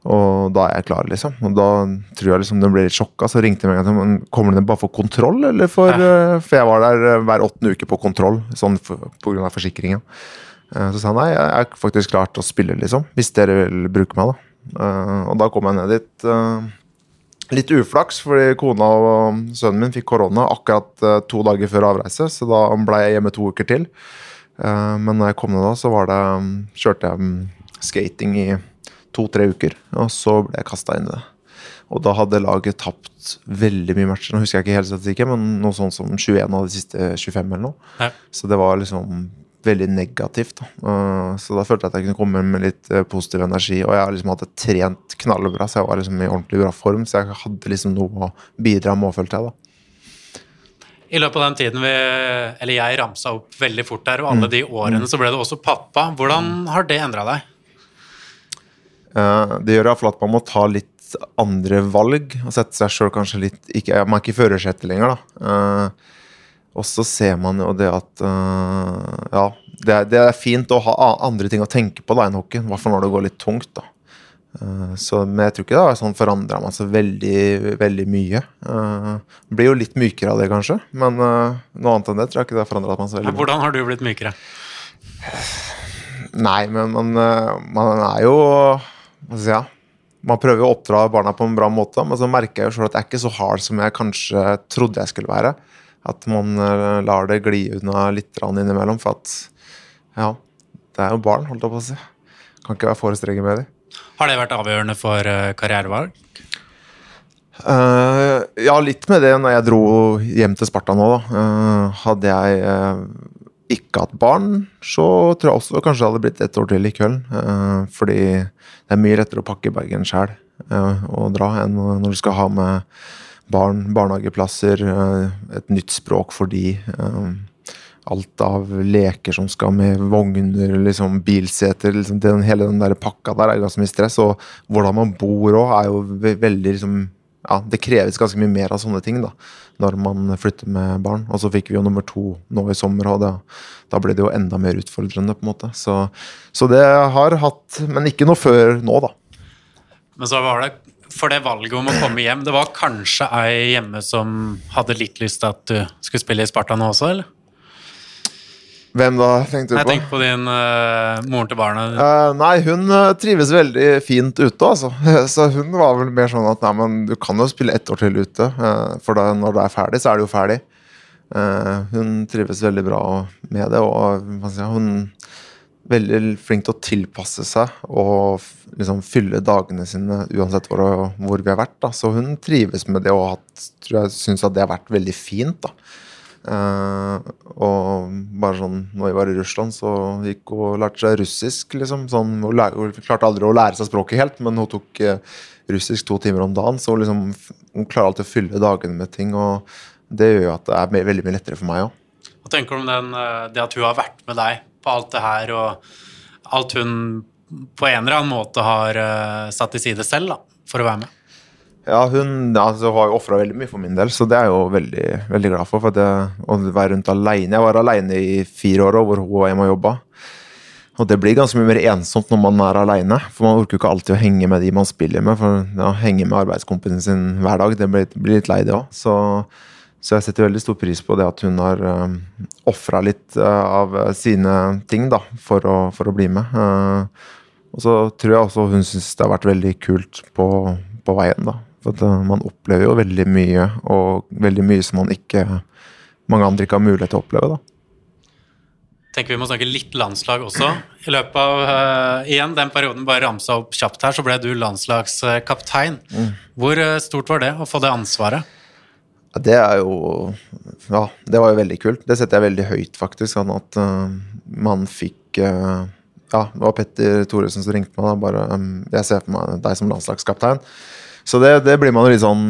og da er jeg klar, liksom. Og da tror jeg liksom den ble litt sjokka, så ringte jeg meg og sa, kommer den bare for kontroll, eller for ja. For jeg var der hver åttende uke på kontroll, sånn for, på grunn av forsikringen. Eh, så sa han nei, jeg er faktisk klar til å spille, liksom. Hvis dere vil bruke meg, da. Eh, og da kom jeg ned dit. Eh, litt uflaks, fordi kona og sønnen min fikk korona akkurat to dager før avreise, så da ble jeg hjemme to uker til. Men når jeg kom ned da, så var det, kjørte jeg mm, skating i to-tre uker, og så ble jeg kasta inn i det. Og da hadde laget tapt veldig mye matcher. Nå husker jeg ikke helt statistikken, men noe sånt som 21 av de siste 25 eller noe. Ja. Så det var liksom veldig negativt. Da. Uh, så da følte jeg at jeg kunne komme med litt uh, positiv energi. Og jeg liksom hadde trent knallbra, så jeg var liksom i ordentlig bra form. Så jeg hadde liksom noe å bidra med, følte jeg. da. I løpet av den tiden vi, eller jeg ramsa opp veldig fort der, og alle mm. de årene så ble det også pappa. Hvordan har det endra deg? Uh, det gjør iallfall at man må ta litt andre valg og sette seg sjøl kanskje litt ikke, Man er ikke i førersetet lenger, da. Og så ser man jo det at uh, Ja, det er, det er, fint å ha andre ting å tenke på da enn hockey. I hvert fall når det går litt tungt. da. Uh, så, men jeg tror ikke det har sånn forandra meg så veldig, veldig mye. Uh, blir jo litt mykere av det, kanskje. Men noe annet enn det tror jeg ikke det har forandra meg så veldig mye. Hvordan har du blitt mykere? Nei, men man, man er jo Hva skal jeg si? Man prøver å oppdra barna på en bra måte, men så merker jeg jo sjøl at jeg er ikke så hard som jeg kanskje trodde jeg skulle være. At man eh, lar det gli unna litt innimellom. For at ja, det er jo barn, holdt jeg på å si. Kan ikke være for strenge med dem. Har det vært avgjørende for eh, karrierevalg? Uh, ja, litt med det når jeg dro hjem til Sparta nå, da. Uh, hadde jeg uh, ikke hatt barn, så tror jeg også kanskje det hadde blitt ett år til i Køln. fordi det er mye lettere å pakke Bergen sjæl og dra enn når du skal ha med barn, barnehageplasser, eh, et nytt språk for de. Eh, alt av leker som skal med vogner, liksom bilseter liksom den, Hele den der pakka der er ganske mye stress. Og hvordan man bor òg, er jo veldig liksom ja, Det kreves ganske mye mer av sånne ting da, når man flytter med barn. Og så fikk vi jo nummer to nå i sommer, og da, da ble det jo enda mer utfordrende. på en måte. Så, så det har hatt Men ikke noe før nå, da. Men så var det for det valget om å komme hjem. Det var kanskje ei hjemme som hadde litt lyst til at du skulle spille i Sparta nå også, eller? Hvem da, tenkte du Jeg på? tenker på din uh, moren til barnet. Uh, nei, hun eh, trives veldig fint ute, altså. Så hun var vel mer sånn at nei, men du kan jo spille ett år til ute, Uh, for da, når du er ferdig, så er du jo ferdig. Hun trives veldig bra med det, og hva skal jeg si, hun veldig flink til å tilpasse seg og liksom fylle dagene sine uansett hvor, hvor vi har vært. Da. Så hun trives med det og syns at det har vært veldig fint. Eh, og bare sånn når vi var i Russland, så gikk hun og lærte seg russisk. liksom sånn, Hun, lær, hun klarte aldri å lære seg språket helt, men hun tok eh, russisk to timer om dagen. Så liksom, hun klarer alltid å fylle dagene med ting, og det gjør jo at det er veldig mye lettere for meg òg. Hva tenker du om den, eh, det at hun har vært med deg på alt det her, og alt hun på en eller annen måte har uh, satt til side selv da, for å være med? Ja, hun altså, har jo ofra veldig mye for min del, så det er jeg jo veldig, veldig glad for. for det, Å være rundt alene. Jeg var alene i fire år, hvor hun var jeg og jobbe. Og det blir ganske mye mer ensomt når man er alene, for man orker jo ikke alltid å henge med de man spiller med. For ja, henge med arbeidskompisen sin hver dag, det blir, blir litt lei, det òg. Så, jeg setter veldig stor pris på det at hun har uh, ofra litt eh, av sine ting da, for å, for å bli med. Eh, og så tror jeg også hun syns det har vært veldig kult på, på veien, da. For at, eh, man opplever jo veldig mye, og veldig mye som man ikke mange andre ikke har mulighet til å oppleve. da. tenker vi må snakke litt landslag også. I løpet av uh, igjen den perioden bare ramsa opp kjapt her, så ble du landslagskaptein. Hvor uh, stort var det å få det ansvaret? Det er jo Ja, det var jo veldig kult. Det setter jeg veldig høyt, faktisk. Sånn at uh, man fikk uh, Ja, det var Petter Thoresen som ringte meg. da, bare, um, Jeg ser for meg deg som landslagskaptein. Så det, det blir man jo litt sånn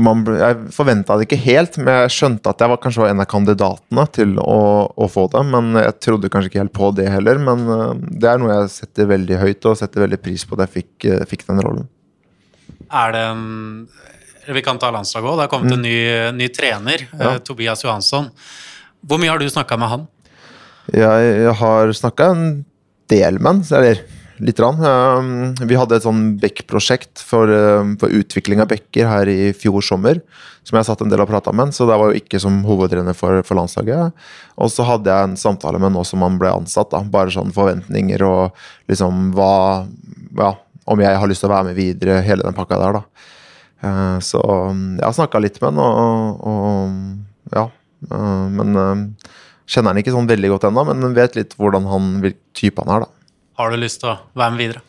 man, Jeg forventa det ikke helt, men jeg skjønte at jeg var kanskje en av kandidatene til å, å få det. Men jeg trodde kanskje ikke helt på det heller. Men eh, det er noe jeg setter veldig høyt, og setter veldig pris på at jeg fikk, fikk den rollen. Er det en Vi kan ta landslaget òg. Det har kommet en ny, ny trener, eh, Ja. Tobias Johansson. Hvor mye har du snakka med han? Jeg, jeg har snakka en del med han, eller litt. grann. Um, Vi hadde et sånn Beck-prosjekt for, um, for utvikling av bekker her i fjor sommer. Som jeg satt en del og prata med så det var jo ikke som hovedtrener for, for landslaget. Og så hadde jeg en samtale med nå som han ble ansatt. da, Bare sånn forventninger og liksom hva Ja, om jeg har lyst til å være med videre, hele den pakka der, da. Eh, Så um, jeg har snakka litt med han, og, og ja. eh, Men um, kjenner han ikke sånn veldig godt ennå, men vet litt hvordan han, vil- type han er, da. Har du lyst til å være med videre?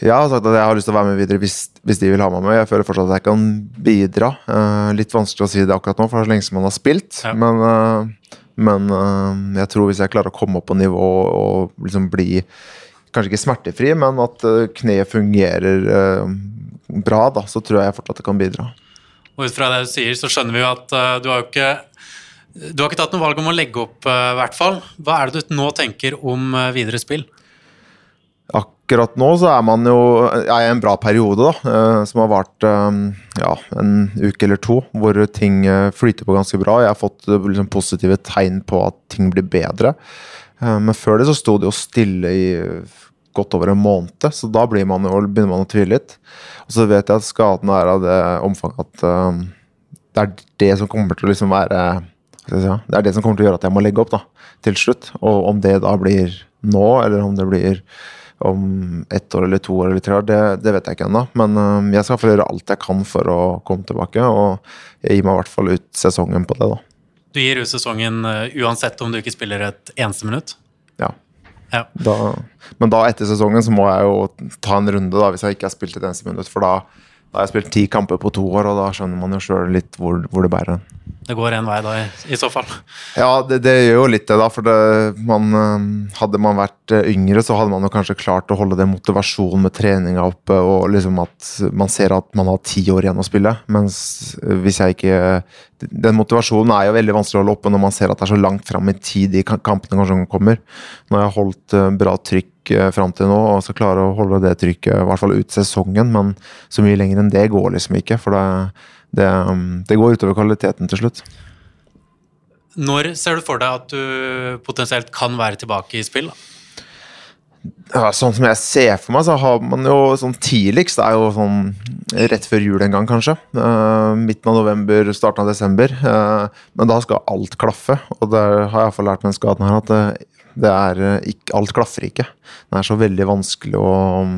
Jeg har sagt at jeg har lyst til å være med videre hvis, hvis de vil ha meg med. Jeg føler fortsatt at jeg kan bidra. Eh, litt vanskelig å si det akkurat nå, for det er så lenge som man har spilt. Ja. Men, men jeg tror hvis jeg klarer å komme opp på nivå og liksom bli Kanskje ikke smertefri, men at kneet fungerer bra, da, så tror jeg fortsatt det kan bidra. Og ut fra det du sier, så skjønner vi jo at uh, du har jo ikke du har ikke tatt noe valg om å legge opp, eh, i hvert fall. Hva er det du nå tenker om eh, videre spill? Akkurat nå så er man jo er i en bra periode, da, som har vart ja, en uke eller to, hvor ting flyter på ganske bra. Jeg har fått liksom, positive tegn på at ting blir bedre. Men før det så sto det jo stille i godt over en måned, så da blir man jo, begynner man å tvile litt. Og så vet jeg at skadene er av det omfanget at uh, det er det som kommer til å liksom være si, Det er det som kommer til å gjøre at jeg må legge opp da, til slutt. Og om det da blir nå, eller om det blir om ett år eller to år eller tre år, det, det vet jeg ikke ennå. Men uh, jeg skal få gjøre alt jeg kan for å komme tilbake, og jeg gir meg i hvert fall ut sesongen på det, da. Du gir ut sesongen uh, uansett om du ikke spiller et eneste minutt? Ja. Ja. Da, men da etter sesongen så må jeg jo ta en runde, da, hvis jeg ikke har spilt et eneste minutt. For da, da har jeg spilt ti kamper på to år, og da skjønner man jo sjøl litt hvor, hvor det bærer hen. Det går én vei da, i, i så fall. Ja, det, det gjør jo litt det, da. For det, man, hadde man vært øh, yngre, så hadde man jo kanskje klart å holde den motivasjonen med treninga oppe, og liksom at man ser at man har ti år igjen å spille. Mens hvis jeg ikke Den motivasjonen er jo veldig vanskelig å holde oppe når man ser at det er så langt fram i tid de kampene kanskje kommer. Nå har jeg holdt øh, bra trykk øh, fram til nå, og skal klare å holde det trykket i hvert fall ut sesongen, men så mye lenger enn det går liksom ikke. For det, det, det går utover kvaliteten til slutt. Når ser du for deg at du potensielt kan være tilbake i spill? da? Ja, Sånn som jeg ser for meg, så har man jo sånn tidligst Det er jo sånn rett før jul en gang, kanskje. Uh, midten av november, starten av desember. Uh, men da skal alt klaffe. Og det har jeg iallfall lært med den skaden her at det, det er ikke, alt klaffer ikke. Det er så veldig vanskelig å um,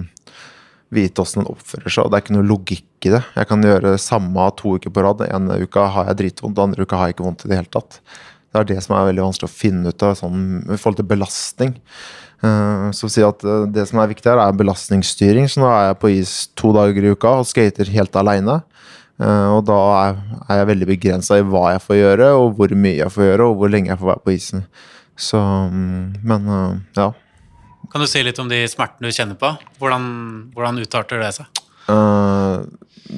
vite åssen den oppfører seg. og Det er ikke noe logikk i det. Jeg kan gjøre det samme to uker på rad. En uke har jeg dritvondt, andre uka har jeg ikke vondt i det hele tatt. Det er det som er veldig vanskelig å finne ut av sånn, i forhold til belastning. Eh, så si at eh, Det som er viktig her, er belastningsstyring. Så nå er jeg på is to dager i uka og skater helt aleine. Eh, og da er, jeg veldig begrensa i hva jeg får gjøre, og hvor mye jeg får gjøre, og hvor lenge jeg får være på isen. Så mm, Men ja. Kan du si litt om de smertene du kjenner på? Hvordan, hvordan utarter det seg? Uh,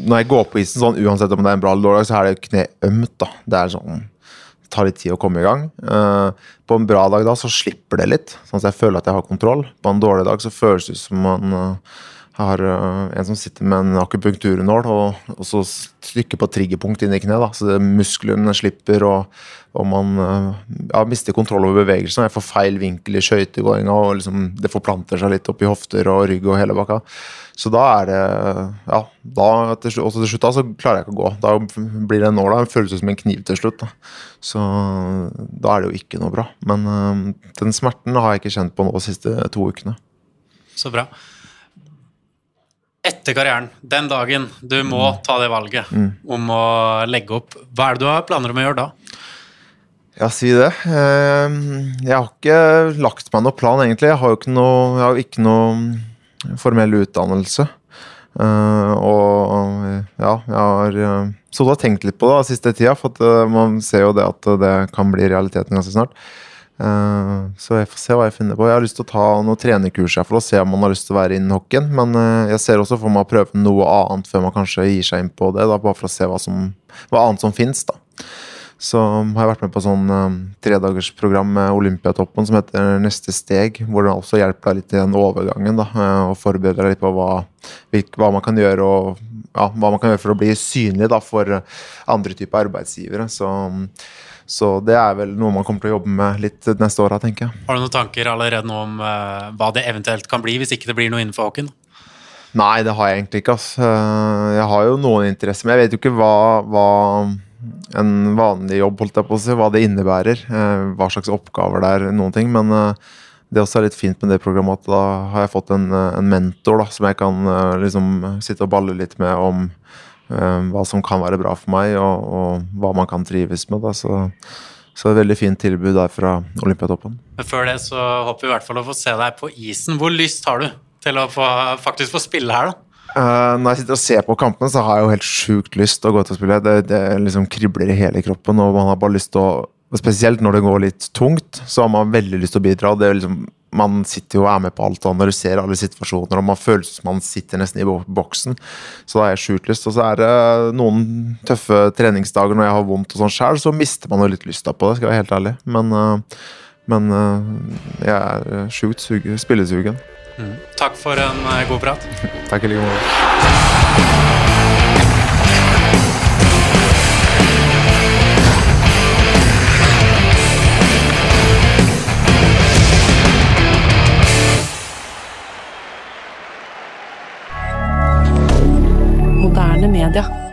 når jeg går på isen, sånn, uansett om det er en bra eller dårlig så er det kne ømt. da. Det er sånn tar litt tid å komme i gang. Uh, på en bra dag da så slipper det litt, sånn at jeg føler at jeg har kontroll. På en dårlig dag så føles det ut som man uh, har uh, en som sitter med en akupunkturnål og, og så trykker på triggerpunkt inn i kneet. Så det, musklene slipper, og, og man ja, mister kontroll over bevegelsen. Jeg får feil vinkel i skøytegåinga, og liksom, det forplanter seg litt opp i hofter og rygg og hele bakka. Så da er det Ja, da til, også til slutt da, så klarer jeg ikke å gå. Da blir den nåla føles som en kniv til slutt. Da. Så da er det jo ikke noe bra. Men uh, den smerten har jeg ikke kjent på nå de siste to ukene. Så bra. Etter karrieren, den dagen du må mm. ta det valget mm. om å legge opp, hva er det du har planer om å gjøre da? Ja, si det. Ehm, jeg har ikke lagt meg noen plan, egentlig. Jeg har jo ikke noe, jeg har ikke noe formell utdannelse. Uh, og ja, jeg har sittet og tenkt litt på det siste tida, for uh, man ser jo det at det kan bli realiteten ganske snart. Uh, så jeg får se hva jeg finner på. Jeg har lyst til å ta noen trenerkurs for å se om man har lyst til å være innen hockeyen. Men jeg ser også for meg å prøve noe annet før man kanskje gir seg inn på det. Da, bare for å se hva, som, hva annet som fins. Så har jeg vært med på sånn um, tredagersprogram med Olympiatoppen som heter Neste steg, hvor det også hjelper deg litt i den overgangen. da, uh, Og forbereder deg litt på hva, hva, man kan gjøre og ja, hva man kan gjøre for å bli synlig da, for andre typer arbeidsgivere. Så, så, det er vel noe man kommer til å jobbe med litt neste år, tenker jeg. Har du noen tanker allerede nå om uh, hva det eventuelt kan bli, hvis ikke det blir noe innenfor hockeyen? Nei, det har jeg egentlig ikke. Uh, jeg har jo noen interesser, men jeg vet jo ikke hva, hva en vanlig jobb, holdt jeg på å si, hva det innebærer. Eh, hva slags oppgaver det er, noen ting. Men det også er litt fint med det programmet at da har jeg fått en, en mentor da, som jeg kan liksom sitte og balle litt med om hva som kan være bra for meg, og, og hva man kan trives med. Da. Så, så et veldig fint tilbud der fra Olympiatoppen. Men før det så håper vi i hvert fall å få se deg på isen. Hvor lyst har du til å få, faktisk få spille her, da? Uh, når jeg sitter og ser på kampene, så har jeg jo helt sjukt lyst til å gå ut og spille. Det, det liksom kribler i hele kroppen, og man har bare lyst til å Spesielt når det går litt tungt, så har man veldig lyst til å bidra. Det er liksom, man sitter jo og er med på alt og analyserer alle situasjoner, og man føler som man sitter nesten i boksen. Så da er jeg sjukt lyst. Og så er det noen tøffe treningsdager når jeg har vondt og sånn sjøl, så mister man jo litt lysta på det, skal jeg være helt ærlig. Men, uh, men uh, jeg er sjukt spillesugen. Mm. Takk for en eh, god prat. Takk i like måte. rien de rien.